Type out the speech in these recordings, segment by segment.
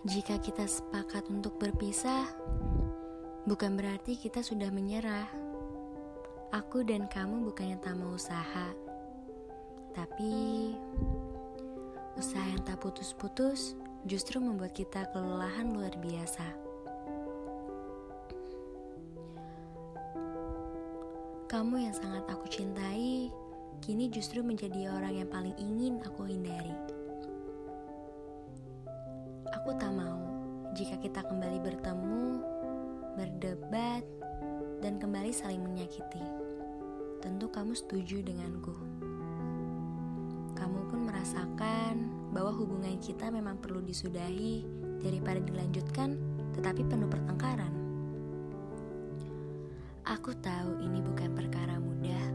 Jika kita sepakat untuk berpisah, bukan berarti kita sudah menyerah. Aku dan kamu bukannya tak mau usaha, tapi usaha yang tak putus-putus justru membuat kita kelelahan luar biasa. Kamu yang sangat aku cintai, kini justru menjadi orang yang paling ingin Aku tak mau jika kita kembali bertemu, berdebat, dan kembali saling menyakiti. Tentu kamu setuju denganku. Kamu pun merasakan bahwa hubungan kita memang perlu disudahi daripada dilanjutkan tetapi penuh pertengkaran. Aku tahu ini bukan perkara mudah.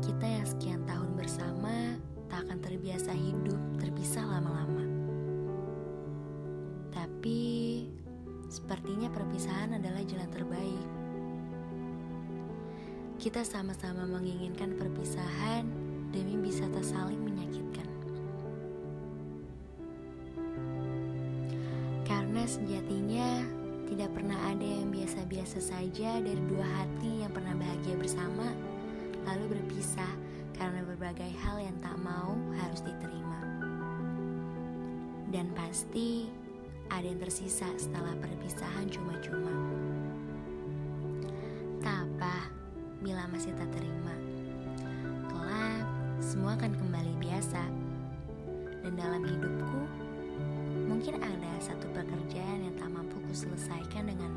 Kita yang sekian tahun bersama tak akan terbiasa hidup terpisah lama-lama. Tapi sepertinya perpisahan adalah jalan terbaik. Kita sama-sama menginginkan perpisahan demi bisa tak saling menyakitkan. Karena sejatinya tidak pernah ada yang biasa-biasa saja dari dua hati yang pernah bahagia bersama lalu berpisah karena berbagai hal yang tak mau harus diterima. Dan pasti ada yang tersisa setelah perpisahan cuma-cuma. Tak apa bila masih tak terima. Kelak, semua akan kembali biasa. Dan dalam hidupku, mungkin ada satu pekerjaan yang tak mampu kuselesaikan dengan.